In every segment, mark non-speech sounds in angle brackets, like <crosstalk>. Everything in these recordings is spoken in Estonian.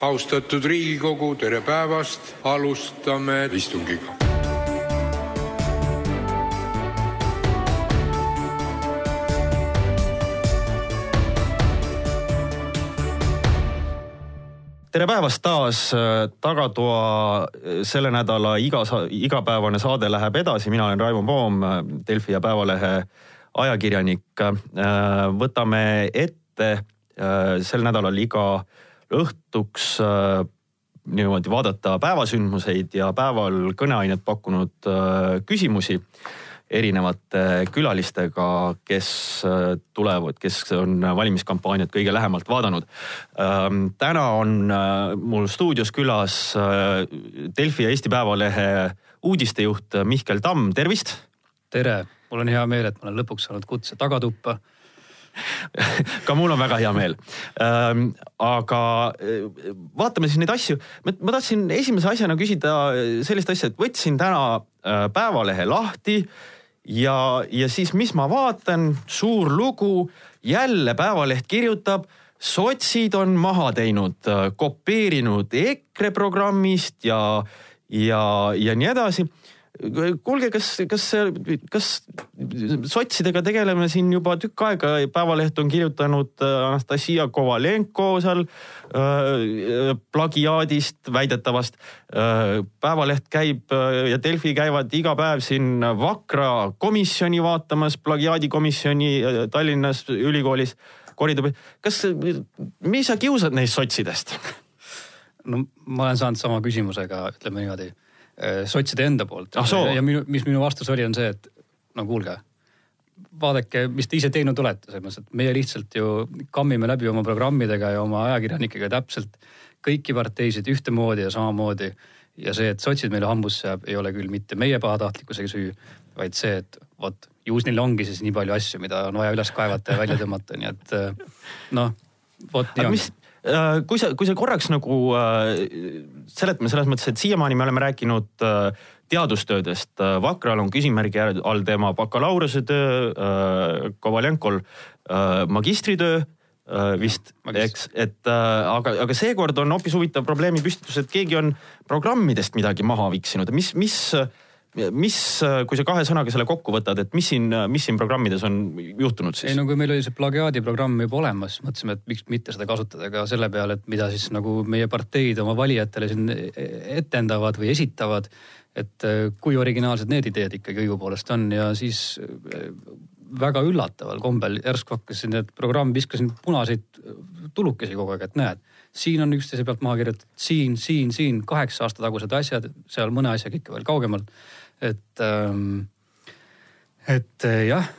austatud Riigikogu, tere päevast, alustame istungit. tere päevast taas, Tagatoa selle nädala iga, igapäevane saade läheb edasi, mina olen Raimo Poom, Delfi ja Päevalehe ajakirjanik. võtame ette sel nädalal iga õhtuks niimoodi vaadata päevasündmuseid ja päeval kõneainet pakkunud küsimusi erinevate külalistega, kes tulevad, kes on valimiskampaaniat kõige lähemalt vaadanud. täna on mul stuudios külas Delfi ja Eesti Päevalehe uudistejuht Mihkel Tamm, tervist. tere, mul on hea meel, et ma olen lõpuks saanud kutse tagatuppa <laughs> ka mul on väga hea meel ähm,. aga vaatame siis neid asju. ma tahtsin esimese asjana küsida sellist asja, et võtsin täna Päevalehe lahti ja, ja siis, mis ma vaatan, suur lugu, jälle Päevaleht kirjutab, sotsid on maha teinud, kopeerinud EKRE programmist ja, ja, ja nii edasi kuulge, kas, kas, kas sotsidega tegeleme siin juba tükk aega, Päevaleht on kirjutanud äh, Anastasia Kovalenko seal äh, plagiaadist, väidetavast äh,. päevaleht käib äh, ja Delfi käivad iga päev siin Vakra komisjoni vaatamas, plagiaadikomisjoni äh, Tallinnas ülikoolis koridori. kas, mis sa kiusad neist sotsidest? no ma olen saanud sama küsimusega, ütleme niimoodi sotside enda poolt ah,. ja minu, mis minu vastus oli, on see, et no kuulge, vaadake, mis te ise teinud olete, selles mõttes, et meie lihtsalt ju kammime läbi oma programmidega ja oma ajakirjanikega täpselt kõiki parteisid ühtemoodi ja samamoodi. ja see, et sotsid meile hambusse jääb, ei ole küll mitte meie pahatahtlikkusega süü, vaid see, et vot ju neil ongi siis nii palju asju, mida on vaja üles kaevata ja välja tõmmata, nii et noh, vot nii ongi Äh, kui sa, kui sa korraks nagu äh, seletame selles mõttes, et siiamaani me oleme rääkinud äh, teadustöödest, äh, Vakral on küsimärgi all tema bakalaureusetöö äh,, Kovaljenkol äh, magistritöö äh, vist, eks, et äh, aga, aga seekord on hoopis huvitav probleemi püstitus, et keegi on programmidest midagi maha viksinud, mis, mis äh, mis, kui sa kahe sõnaga selle kokku võtad, et mis siin, mis siin programmides on juhtunud siis? ei no kui meil oli see plagiaadiprogramm juba olemas, mõtlesime, et miks mitte seda kasutada ka selle peale, et mida siis nagu meie parteid oma valijatele siin etendavad või esitavad. et äh, kui originaalsed need ideed ikkagi õigupoolest on ja siis äh, väga üllataval kombel järsku hakkasin, et programm viskasin punaseid tulukesi kogu aeg, et näed siin on üksteise pealt maha kirjutatud, siin, siin, siin kaheksa aasta tagused asjad, seal mõne asjaga ikka veel kaugemalt et, ähm, et äh, jah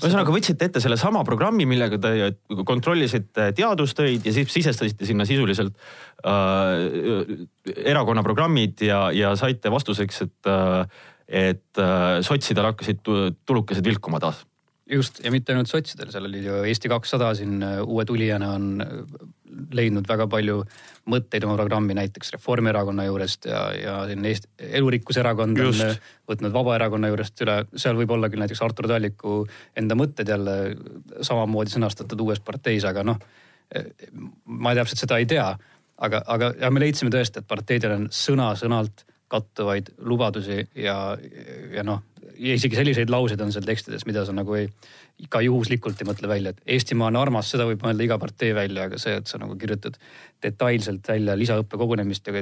ühesõnaga võtsite ette sellesama programmi, millega te kontrollisite teadustöid ja siis sisestasite sinna sisuliselt äh, erakonna programmid ja, ja saite vastuseks, et äh,, et äh, sotsidel hakkasid tulukesed vilkuma taas. Just ja mitte ainult sotsidel, seal oli ju Eesti kakssada siin äh, uue tulijana on leidnud väga palju mõtteid oma programmi näiteks Reformierakonna juurest ja, ja siin Eesti Elurikkuse Erakond Just. on võtnud Vabaerakonna juurest üle, seal võib olla küll näiteks Artur Talliku enda mõtted jälle samamoodi sõnastatud uues parteis, aga noh, ma täpselt seda ei tea. aga, aga ja me leidsime tõesti, et parteidel on sõna-sõnalt kattuvaid lubadusi ja, ja noh, ja isegi selliseid lauseid on seal tekstides, mida sa nagu ei, ka juhuslikult ei mõtle välja, et Eestimaa on armas, seda võib mõelda iga partei välja, aga see, et sa nagu kirjutad detailselt välja lisaõppekogunemiste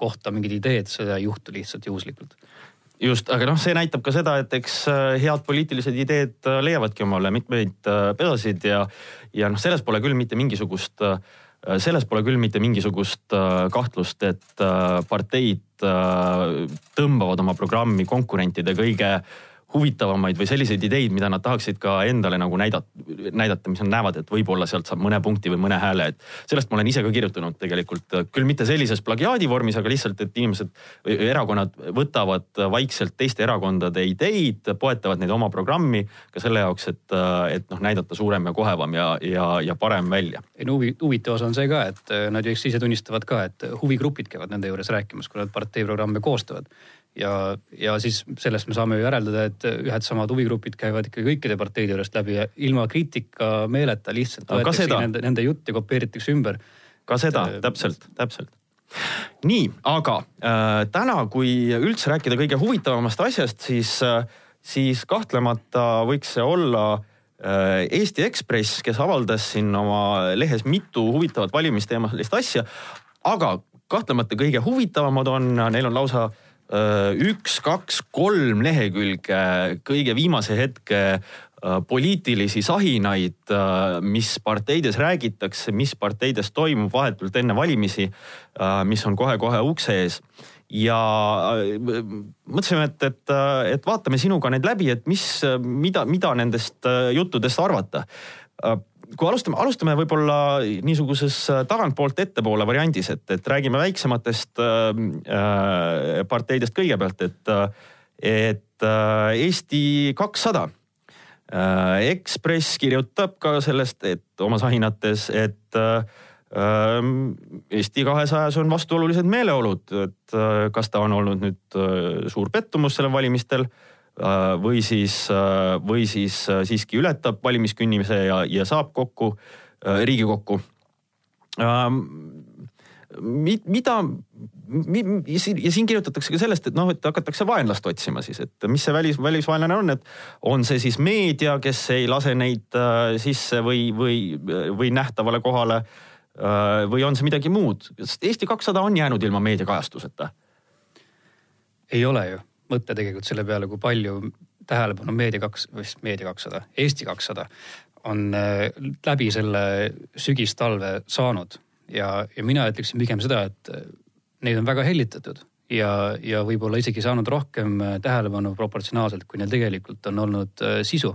kohta mingid ideed, seda ei juhtu lihtsalt juhuslikult. Just, aga noh, see näitab ka seda, et eks äh, head poliitilised ideed äh, leiavadki omale mitmeid äh, pedasid ja, ja noh, selles pole küll mitte mingisugust, selles pole küll mitte mingisugust kahtlust, et parteid tõmbavad oma programmi konkurentide kõige huvitavamaid või selliseid ideid, mida nad tahaksid ka endale nagu näidata, näidata, mis nad näevad, et võib-olla sealt saab mõne punkti või mõne hääle, et sellest ma olen ise ka kirjutanud tegelikult küll mitte sellises plagiaadi vormis, aga lihtsalt, et inimesed erakonnad võtavad vaikselt teiste erakondade ideid, poetavad neid oma programmi ka selle jaoks, et, et noh, näidata suurem ja kohevam ja, ja, ja parem välja. ei no huvi, huvitav osa on see ka, et nad ju eks ise tunnistavad ka, et huvigrupid käivad nende juures rääkimas, kui nad parteiprogramme koostavad ja, ja siis sellest me saame ju järeldada, et ühed samad huvigrupid käivad ikka kõikide parteide juurest läbi ja ilma kriitikameeleta lihtsalt võetakse nende, nende jutt ja kopeeritakse ümber. ka seda, täpselt, täpselt. nii, aga äh, täna, kui üldse rääkida kõige huvitavamast asjast, siis äh,, siis kahtlemata võiks see olla äh, Eesti Ekspress, kes avaldas siin oma lehes mitu huvitavat valimisteemalist asja. aga kahtlemata kõige huvitavamad on, neil on lausa äh, üks, kaks, kolm lehekülge kõige viimase hetke äh, poliitilisi sahinaid, äh, mis parteides räägitakse, mis parteides toimub vahetult enne valimisi, mis on kohe-kohe ukse ees. Ja mõtlesime, et, et, et vaatame sinuga need läbi, et mis, mida, mida nendest juttudest arvata kui alustame, alustame võib-olla niisuguses äh, tagantpoolt ettepoole variandis, et, et räägime väiksematest äh, äh parteidest kõigepealt, et, äh, et äh, Eesti kakssada äh,. Ekspress kirjutab ka sellest, et oma sahinates, et äh, Eesti kahesajas on vastuolulised meeleolud, et kas ta on olnud nüüd suur pettumus sellel valimistel Äh, või siis, äh, või siis äh, siiski ületab valimiskünnimise ja, ja saab kokku Riigikokku. Ähm, mida, ja siin kirjutatakse ka sellest, et noh, et hakatakse vaenlast otsima siis, et mis see välis, välisvaenlane on, et on see siis meedia, kes ei lase neid sisse või, või, või nähtavale kohale või on see midagi muud, sest Eesti kakssada on jäänud ilma meediakajastuseta. ei ole ju mõte tegelikult selle peale, kui palju tähelepanu Meedia kaks, vist Meedia kakssada, Eesti kakssada on äh, läbi selle sügistalve saanud ja, ja mina ütleksin pigem seda, et äh, neid on väga hellitatud ja, ja võib-olla isegi saanud rohkem äh, tähelepanu proportsionaalselt, kui neil tegelikult on olnud sisu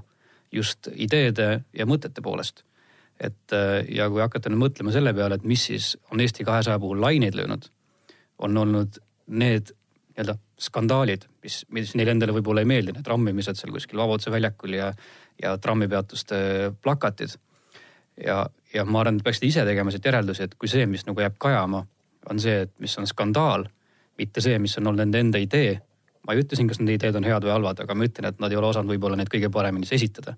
just ideede ja mõtete poolest. et ja kui hakata nüüd mõtlema selle peale, et mis siis on Eesti kahesaja puhul laineid löönud, on olnud need nii-öelda skandaalid, mis, mis neile endale võib-olla ei meeldi, need rammimised seal kuskil Vabaduse väljakul ja, ja trammipeatuste plakatid. ja, ja ma arvan, et peaksite ise tegema siit järeldusi, et kui see, mis nagu jääb kajama, on see, et mis on skandaal, mitte see, mis on olnud nende enda idee. ma ei ütle siin, kas nende ideed on head või halvad, aga ma ütlen, et nad ei ole osanud võib-olla neid kõige paremini esitada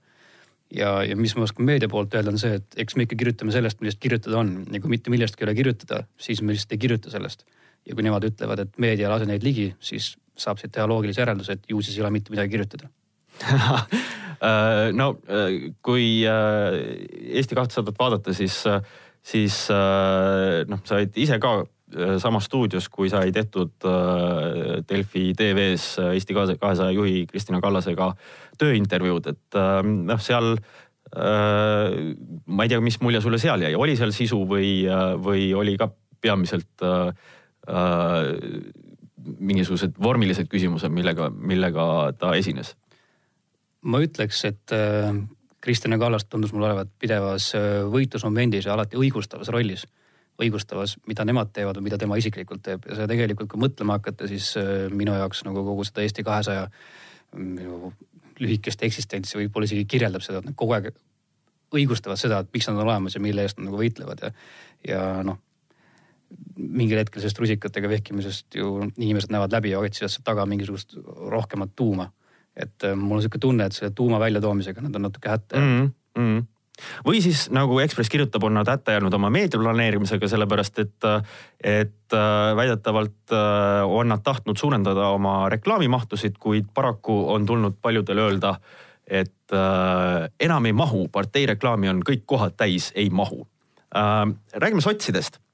ja, ja mis ma oskan meedia poolt öelda, on see, et eks me ikka kirjutame sellest, millest kirjutada on ja kui mitte millestki ei ole kirjutada, siis me lihtsalt ei kirjuta sellest ja kui nemad ütlevad, et meedia ei lase neid ligi, siis saab siit teha loogilise järelduse, et ju siis ei ole mitte midagi kirjutada. <laughs> Äh, no äh, kui äh, Eesti kahtesadat vaadata, siis, siis noh, sa olid ise ka samas stuudios, kui sai tehtud Delfi TV-s Eesti kahesaja juhi Kristina Kallasega tööintervjuud, et noh, seal ma ei tea, mis mulje sulle seal jäi, oli seal sisu või, või oli ka peamiselt äh, mingisugused vormilised küsimused, millega, millega ta esines? ma ütleks, et äh, Kristjan Kallas tundus mulle olevat pidevas äh, võitlusmomendis ja alati õigustavas rollis. õigustavas, mida nemad teevad või mida tema isiklikult teeb ja seda tegelikult, kui mõtlema hakata, siis äh, minu jaoks nagu kogu seda Eesti kahesaja minu lühikest eksistentsi võib-olla isegi kirjeldab seda, et nad kogu aeg õigustavad seda, et miks nad on olemas ja mille eest nad nagu võitlevad ja, ja noh mingil hetkel sellest rusikatega vehkimisest ju inimesed näevad läbi ja otsivad sealt taga mingisugust rohkemat tuuma. et äh, mul on sihuke tunne, et selle tuuma väljatoomisega nad on natuke hätta mm. -hmm. või siis nagu Ekspress kirjutab, on nad hätta jäänud oma meediaplaneerimisega, sellepärast et, et äh, väidetavalt äh, on nad tahtnud suurendada oma reklaamimahtusid, kuid paraku on tulnud paljudel öelda, et enam ei mahu, partei reklaami on kõik kohad täis, ei mahu. räägime sotsidest Äh,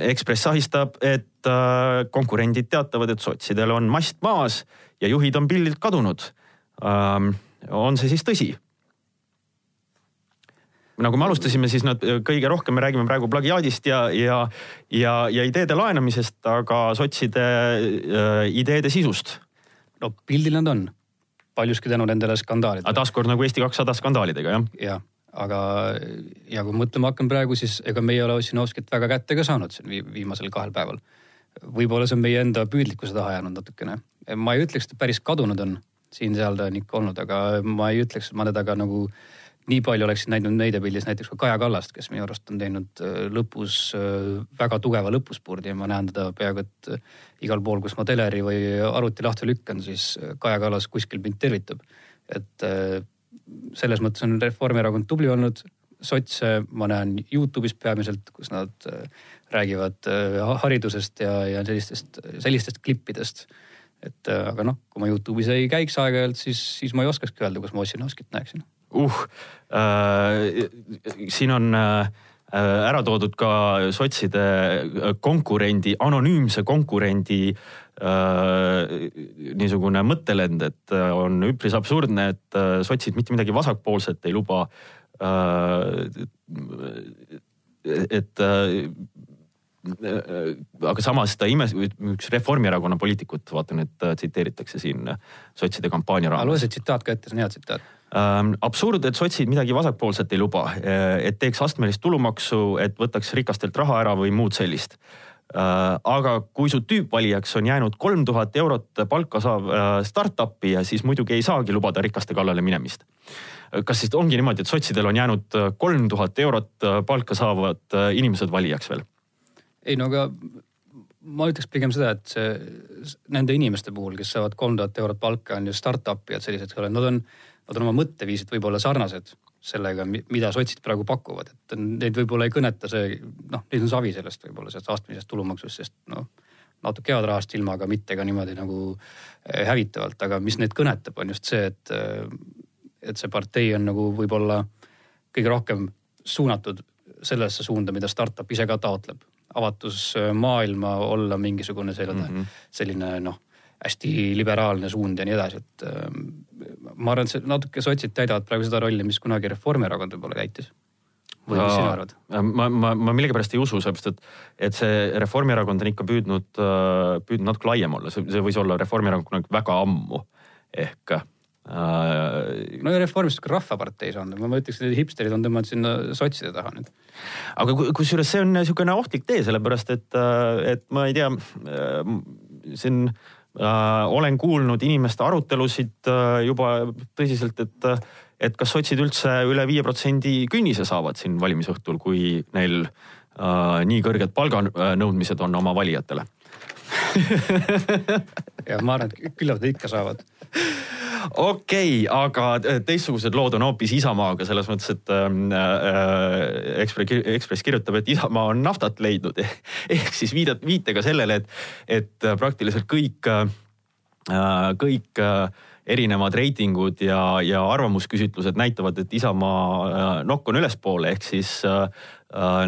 Ekspress sahistab, et äh, konkurendid teatavad, et sotsidel on mast maas ja juhid on pildilt kadunud. Ähm, on see siis tõsi? nagu me alustasime, siis nad kõige rohkem me räägime praegu plagiaadist ja, ja, ja, ja ideede laenamisest, aga sotside äh, ideede sisust. no pildil nad on, paljuski tänu nendele skandaalidele. taaskord nagu Eesti kakssada skandaalidega jah? jah aga ja kui mõtlema hakkan praegu, siis ega meie ei ole Ossinovskit väga kätte ka saanud siin viimasel kahel päeval. võib-olla see on meie enda püüdlikkuse taha jäänud natukene. ma ei ütleks, et ta päris kadunud on, siin-seal ta on ikka olnud, aga ma ei ütleks, et ma teda ka nagu nii palju oleksin näinud meediapildis näiteks ka Kaja Kallast, kes minu arust on teinud äh, lõpus äh, väga tugeva lõpuspurdi ja ma näen teda peaaegu et äh, igal pool, kus ma teleri või arvuti lahti lükkan, siis Kaja Kallas kuskil mind tervitab. et selles mõttes on Reformierakond tubli olnud. sotse ma näen Youtube'is peamiselt, kus nad äh, räägivad äh, haridusest ja, ja sellistest, sellistest klippidest. et aga noh, kui ma Youtube'is ei käiks aeg-ajalt, siis, siis ma ei oskakski öelda, kus ma Ossinovskit näeksin. uh äh,, siin on äh, ära toodud ka sotside konkurendi, anonüümse konkurendi Äh, niisugune mõttelend, et äh, on üpris absurdne, et äh, sotsid mitte midagi vasakpoolset ei luba. et aga samas ta imes-, üks Reformierakonna poliitikut, vaatan, et tsiteeritakse siin sotside kampaania raames. loe see tsitaat ka ette, see on hea tsitaat ähm, absurd, et sotsid midagi vasakpoolset ei luba, et teeks astmelist tulumaksu, et võtaks rikastelt raha ära või muud sellist Äh, aga kui su tüüpvalijaks on jäänud kolm tuhat eurot palka saav äh, startup'i ja siis muidugi ei saagi lubada rikaste kallale minemist. kas siis ongi niimoodi, et sotsidel on jäänud äh, kolm tuhat eurot palka saavad inimesed valijaks veel? ei no aga ma ütleks pigem seda, et see nende inimeste puhul, kes saavad kolm tuhat eurot palka, on ju startup'id sellised, nad on, nad on oma mõtteviisilt võib-olla sarnased sellega, mida sotsid praegu pakuvad, et neid võib-olla ei kõneta see, noh, neid on savi sellest võib-olla sellest astmelisest tulumaksust, sest noh, natuke head rahast ilma, aga mitte ka niimoodi nagu eh, hävitavalt, aga mis neid kõnetab, on just see, et, eh, et see partei on nagu võib-olla kõige rohkem suunatud sellesse suunda, mida startup ise ka taotleb. avatus eh, maailma, olla mingisugune selline mm, -hmm. selline noh hästi liberaalne suund ja nii edasi, et ähm, ma arvan, et see natuke sotsid täidavad praegu seda rolli, mis kunagi Reformierakond võib-olla täitis. või mis sina arvad? ma, ma, ma millegipärast ei usu, sellepärast et, et see Reformierakond on ikka püüdnud, äh, püüdnud natuke laiem olla, see, võis olla Reformierakond kunagi väga ammu ehk äh, no ja Reformist ka Rahvapartei saanud, ma ütleks, et hipsterid on tõmmanud sinna sotside taha nüüd. aga kusjuures see on niisugune ohtlik tee, sellepärast et, äh, et ma ei tea, siin Äh, olen kuulnud inimeste arutelusid äh, juba tõsiselt, et, et kas sotsid üldse üle viie protsendi künnise saavad siin valimisõhtul, kui neil äh, nii kõrged palganõudmised on oma valijatele? <laughs> Ja ma arvan, et küllap nad ikka saavad okei okay,, aga äh, teistsugused lood on hoopis Isamaaga selles mõttes, et ähm, äh, Ekspress, Ekspress kirjutab, et Isamaa on naftat leidnud <laughs> ehk siis viidat, viitega sellele, et, et äh, praktiliselt kõik äh,, kõik äh, erinevad reitingud ja, ja arvamusküsitlused näitavad, et Isamaa äh, nokk on ülespoole, ehk siis äh,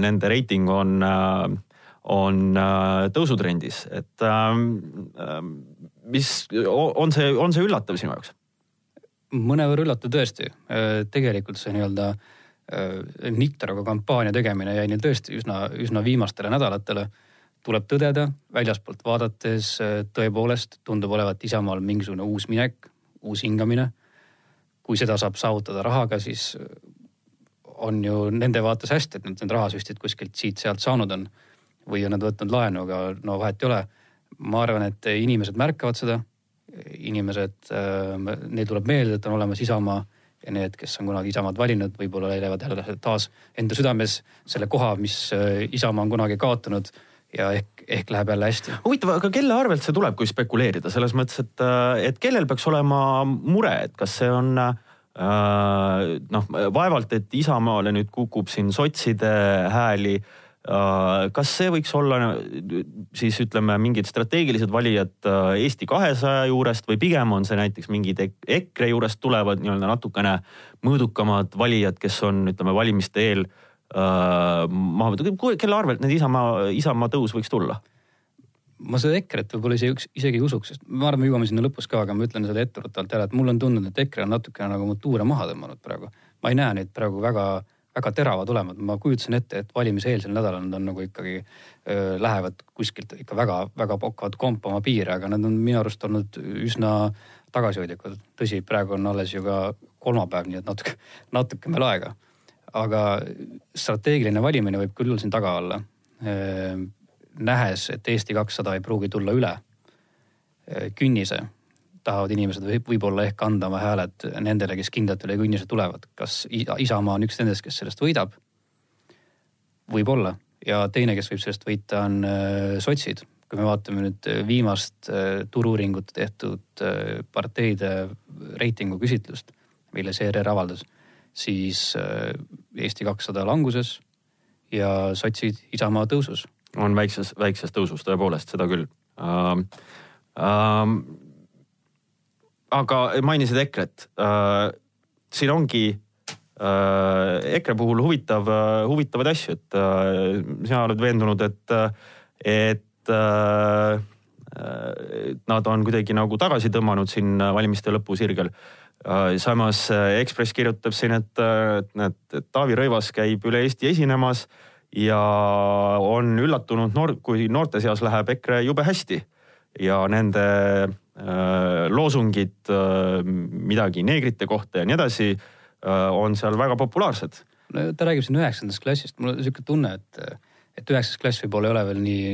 nende reiting on äh, on tõusutrendis, et ähm, mis on see, on see üllatav sinu jaoks? Mõnevõrra üllatav tõesti. Äh, tegelikult see nii-öelda äh, Niktaroga kampaania tegemine jäi neil tõesti üsna, üsna viimastele nädalatele. tuleb tõdeda, väljaspoolt vaadates äh, tõepoolest tundub olevat Isamaal mingisugune uus minek, uus hingamine. kui seda saab saavutada rahaga, siis on ju nende vaates hästi, et nad need rahasüstid kuskilt siit-sealt saanud on. või on nad võtnud laenu, aga no vahet ei ole. ma arvan, et inimesed märkavad seda inimesed, äh, neil tuleb meelde, et on olemas Isamaa ja need, kes on kunagi Isamaad valinud, võib-olla leiavad jälle taas enda südames selle koha, mis äh, Isamaa on kunagi kaotanud ja ehk, ehk läheb jälle hästi. huvitav, aga kelle arvelt see tuleb, kui spekuleerida selles mõttes, et, äh, et kellel peaks olema mure, et kas see on noh, vaevalt, et Isamaale nüüd kukub siin sotside hääli Äh, kas see võiks olla siis ütleme, mingid strateegilised valijad äh, Eesti kahesaja juurest või pigem on see näiteks mingid EKRE juurest tulevad nii-öelda natukene mõõdukamad valijad, kes on, ütleme, valimiste eel äh, maha võetud, kelle arvelt need Isamaa, Isamaa tõus võiks tulla? ma seda EKRE-t võib-olla isegi, isegi ei usuks, sest ma arvan, me jõuame sinna lõpus ka, aga ma ütlen selle etteruttavalt ära, et mulle on tundunud, et EKRE on natukene nagu tuure maha tõmmanud praegu. ma ei näe neid praegu väga väga teravad olema, ma kujutasin ette, et valimiseelsel nädalal nad on nagu ikkagi öö, lähevad kuskilt ikka väga-väga hakkavad kompama piire, aga nad on minu arust olnud üsna tagasihoidlikud. tõsi, praegu on alles ju ka kolmapäev, nii et natuke, natuke veel aega. aga strateegiline valimine võib küll siin taga olla. nähes, et Eesti kakssada ei pruugi tulla üle künnise tahavad inimesed võib-olla ehk anda oma hääled nendele, kes kindlalt üle künnise tulevad. kas Isamaa on üks nendest, kes sellest võidab? võib-olla ja teine, kes võib sellest võita, on äh, sotsid. kui me vaatame nüüd äh, viimast äh, turu-uuringute tehtud parteide reitingu küsitlust, mille CRR avaldas, siis Eesti kakssada languses ja sotsid Isamaa tõusus. on väikses, väikses tõusus tõepoolest, seda küll ähm,. Ähm, aga mainisid EKRE-t äh,. siin ongi äh, EKRE puhul huvitav äh,, huvitavaid asju, et sina oled veendunud, et, et nad on kuidagi nagu tagasi tõmmanud siin valimiste lõpusirgel samas Ekspress kirjutab siin, et, et näed, Taavi Rõivas käib üle Eesti esinemas ja on üllatunud noor, kui noorte seas läheb EKRE jube hästi ja nende loosungid äh, midagi neegrite kohta ja nii edasi äh, on seal väga populaarsed. no ta räägib siin üheksandast klassist, mul on sihuke tunne, et, et üheksas klass võib-olla ei ole veel nii,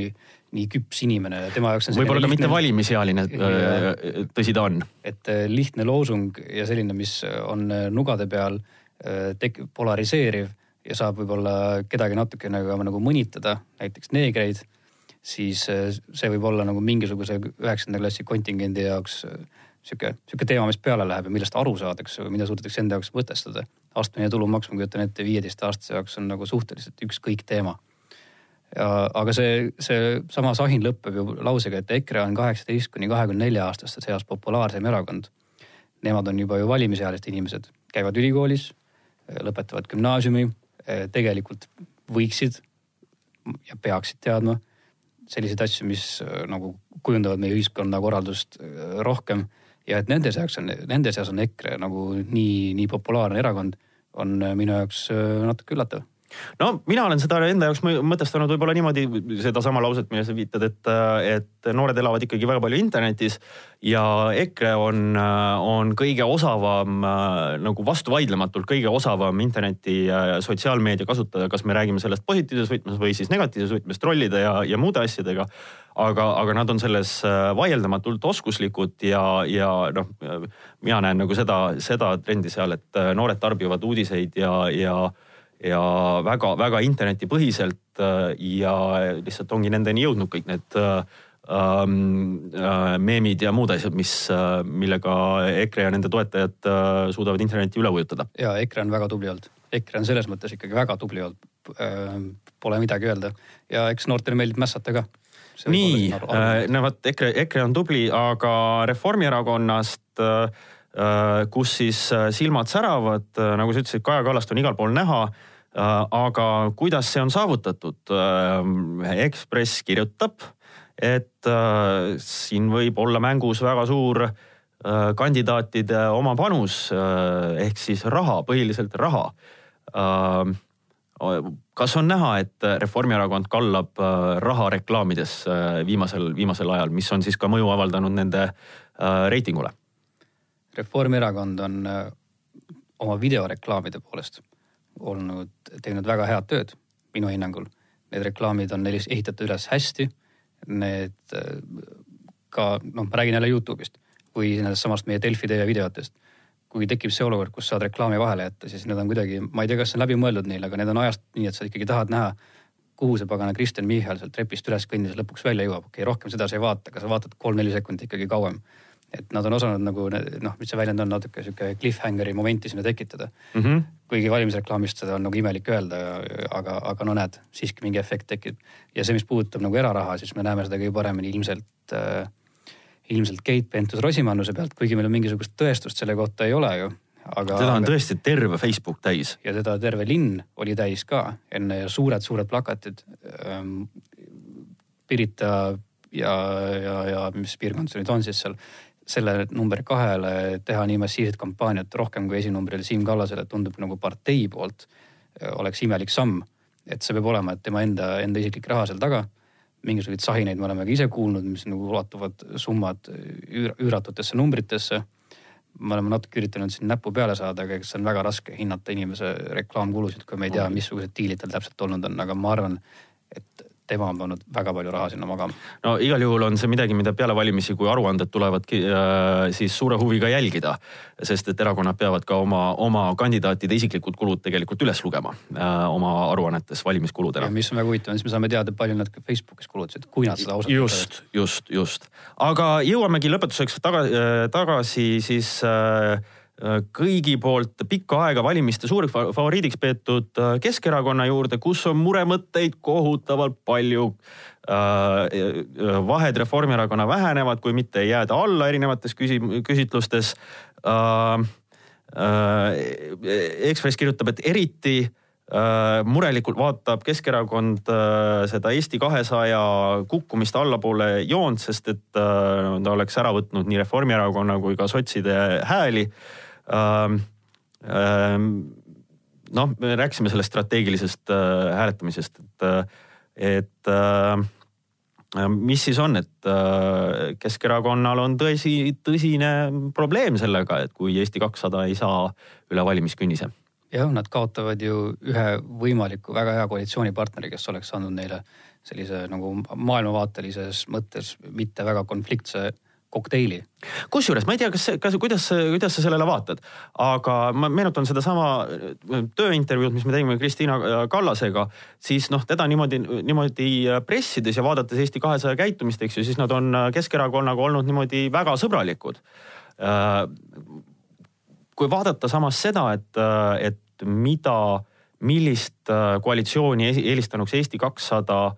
nii küps inimene tema jaoks on. võib-olla ka mitte valimisealine, äh, tõsi ta on. et äh, lihtne loosung ja selline, mis on nugade peal tek-, polariseeriv ja saab võib-olla kedagi natukene nagu, nagu mõnitada, näiteks neegreid siis äh, see võib olla nagu mingisuguse üheksanda klassi kontingendi jaoks äh, sihuke, sihuke teema, mis peale läheb ja millest aru saadakse või mida suudetakse enda jaoks mõtestada. astmeline tulumaks, ma kujutan ette, viieteistaastase jaoks on nagu suhteliselt ükskõik teema. ja aga see, see sama sahin lõpeb ju lausega, et EKRE on kaheksateist kuni kahekümne nelja aastaste seas populaarseim erakond. Nemad on juba ju valimisealised inimesed, käivad ülikoolis, lõpetavad gümnaasiumi, tegelikult võiksid ja peaksid teadma selliseid asju, mis äh, nagu kujundavad meie ühiskonnakorraldust äh, rohkem. Ja et nende seas on, nende seas on EKRE nagu nii, nii populaarne erakond, on äh, minu jaoks natuke üllatav no mina olen seda enda jaoks mõtestanud võib-olla niimoodi, sedasama lauset, millele sa viitad, et, et noored elavad ikkagi väga palju internetis ja EKRE on, on kõige osavam nagu vastuvaidlematult kõige osavam interneti ja sotsiaalmeedia kasutaja, kas me räägime sellest positiivses võtmes või siis negatiivses võtmes trollide ja, ja muude asjadega. aga, aga nad on selles vaieldamatult oskuslikud ja, ja noh, mina näen nagu seda, seda trendi seal, et noored tarbivad uudiseid ja, ja ja väga-väga internetipõhiselt äh, ja lihtsalt ongi nendeni jõudnud kõik need äh, ähm, äh, meemid ja muud asjad, mis, millega EKRE ja nende toetajad suudavad internetti üle ujutada. ja EKRE on väga tubli olnud, EKRE on selles mõttes ikkagi väga tubli olnud. Pole midagi öelda ja eks noortele meeldib mässata ka. nii, no vot EKRE, EKRE on tubli, aga Reformierakonnast kus siis silmad säravad, nagu sa ütlesid, Kaja Kallast on igal pool näha Äh, aga kuidas see on saavutatud? Äh, Ekspress kirjutab, et äh, siin võib olla mängus väga suur kandidaatide oma panus ehk siis raha, põhiliselt raha. kas on näha, et Reformierakond kallab raha reklaamides viimasel, viimasel ajal, mis on siis ka mõju avaldanud nende reitingule? Reformierakond on oma videoreklaamide poolest olnud, teinud väga head tööd minu hinnangul. Need reklaamid on neil ehitatud üles hästi. Need äh, ka noh, ma räägin jälle Youtube'ist või nendest samast meie Delfi TV videotest. kui tekib see olukord, kus saad reklaami vahele jätta, siis need on kuidagi, ma ei tea, kas see on läbi mõeldud neil, aga need on ajast nii, et sa ikkagi tahad näha, kuhu see pagana Kristen Michal sealt trepist üles kõndides lõpuks välja jõuab. okei okay,, rohkem seda sa ei vaata, aga sa vaatad kolm-neli sekundit ikkagi kauem et nad on osanud nagu noh, mis see väljend on, natuke sihuke cliffhanger'i momenti sinna tekitada mm. -hmm. kuigi valimisreklaamist seda on nagu imelik öelda, aga, aga no näed, siiski mingi efekt tekib. ja see, mis puudutab nagu eraraha, siis me näeme seda kõige paremini ilmselt äh,, ilmselt Keit Pentus-Rosimannuse pealt, kuigi meil on mingisugust tõestust selle kohta ei ole ju. aga. teda on tõesti terve Facebook täis. ja teda terve linn oli täis ka enne ja suured-suured plakatid ähm,. Pirita ja, ja, ja mis piirkond see nüüd on siis seal selle number kahele teha nii massiivset kampaaniat rohkem kui esinumbrile Siim Kallasele tundub nagu partei poolt oleks imelik samm. et see peab olema, et tema enda, enda isiklik raha seal taga. mingisuguseid sahineid me oleme ka ise kuulnud, mis nagu ulatuvad summad üür, üüratutesse numbritesse. me oleme natuke üritanud siin näppu peale saada, aga eks see on väga raske hinnata inimese reklaamkulusid, kui me ei tea, missugused diilid tal täpselt olnud on, aga ma arvan, et tema on pannud väga palju raha sinna magama. no igal juhul on see midagi, mida peale valimisi, kui aruanded tulevad, äh, siis suure huviga jälgida. sest et erakonnad peavad ka oma, oma kandidaatide isiklikud kulud tegelikult üles lugema äh, oma aruannetes valimiskuludena. mis on väga huvitav, siis me saame teada, palju nad ka Facebookis kulutasid, kui nad seda ausalt just, just, just. aga jõuamegi lõpetuseks taga, äh, tagasi siis äh, kõigi poolt pikka aega valimiste suureks favoriidiks peetud Keskerakonna juurde, kus on muremõtteid kohutavalt palju. vahed Reformierakonna vähenevad, kui mitte ei jääda alla erinevates küsi-, küsitlustes. Ekspress kirjutab, et eriti Äh, murelikult vaatab Keskerakond äh, seda Eesti kahesaja kukkumist allapoole joont, sest et äh, ta oleks ära võtnud nii Reformierakonna kui ka sotside hääli. Ähm, ähm, noh, me rääkisime sellest strateegilisest hääletamisest, et, et mis siis on, et Keskerakonnal on tõsi, tõsine probleem sellega, et kui Eesti kakssada ei saa üle valimiskünnise. Jah, nad kaotavad ju ühe võimaliku väga hea koalitsioonipartneri, kes oleks andnud neile sellise nagu maailmavaatelises mõttes mitte väga konfliktse kokteili. kusjuures ma ei tea, kas, kas, kuidas, kuidas sa sellele vaatad, aga ma meenutan sedasama tööintervjuud, mis me tegime Kristiina Kallasega, siis noh, teda niimoodi, niimoodi pressides ja vaadates Eesti kahesaja käitumist, eks ju, siis nad on Keskerakonnaga olnud niimoodi väga sõbralikud kui vaadata samas seda, et, et mida, millist äh, koalitsiooni eelistanuks Eesti kakssada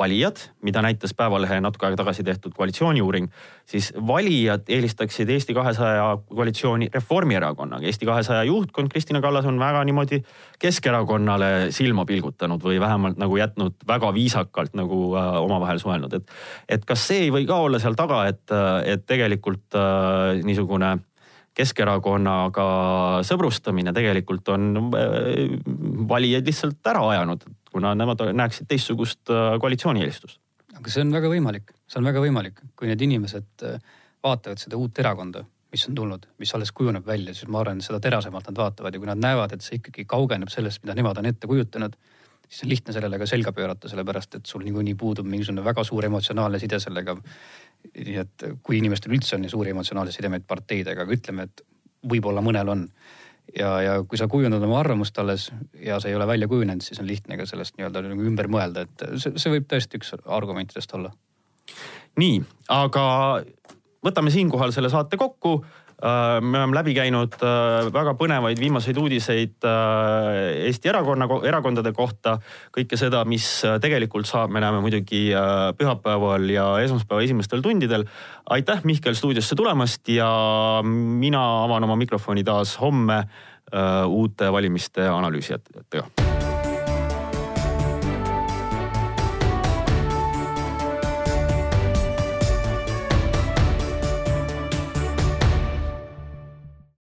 valijad, mida näitas Päevalehe natuke aega tagasi tehtud koalitsiooniuuring, siis valijad eelistaksid Eesti kahesaja koalitsiooni Reformierakonnaga. Eesti kahesaja juhtkond Kristina Kallas on väga niimoodi Keskerakonnale silma pilgutanud või vähemalt nagu jätnud väga viisakalt nagu äh, omavahel suhelnud, et. et kas see ei või ka olla seal taga, et, et tegelikult äh, niisugune Keskerakonnaga sõbrustamine tegelikult on äh, valijaid lihtsalt ära ajanud, kuna nemad näeksid teistsugust äh, koalitsioonieelistust. aga see on väga võimalik, see on väga võimalik, kui need inimesed äh, vaatavad seda uut erakonda, mis on tulnud, mis alles kujuneb välja, siis ma arvan, seda terasemalt nad vaatavad ja kui nad näevad, et see ikkagi kaugeneb sellest, mida nemad on ette kujutanud, siis on lihtne sellele ka selga pöörata, sellepärast et sul niikuinii puudub mingisugune väga suur emotsionaalne side sellega nii et kui inimestel üldse on nii suuri emotsionaalseid sidemeid parteidega, aga ütleme, et võib-olla mõnel on. Ja, ja kui sa kujundad oma arvamust alles ja see ei ole välja kujunenud, siis on lihtne ka sellest nii-öelda nagu ümber mõelda, et see, see võib tõesti üks argumentidest olla. nii, aga võtame siinkohal selle saate kokku me oleme läbi käinud äh, väga põnevaid viimaseid uudiseid äh, Eesti erakonna, erakondade kohta. kõike seda, mis tegelikult saab, me näeme muidugi pühapäeval ja esmaspäeva esimestel tundidel. aitäh, Mihkel, stuudiosse tulemast ja mina avan oma mikrofoni taas homme uute valimiste analüüsijatega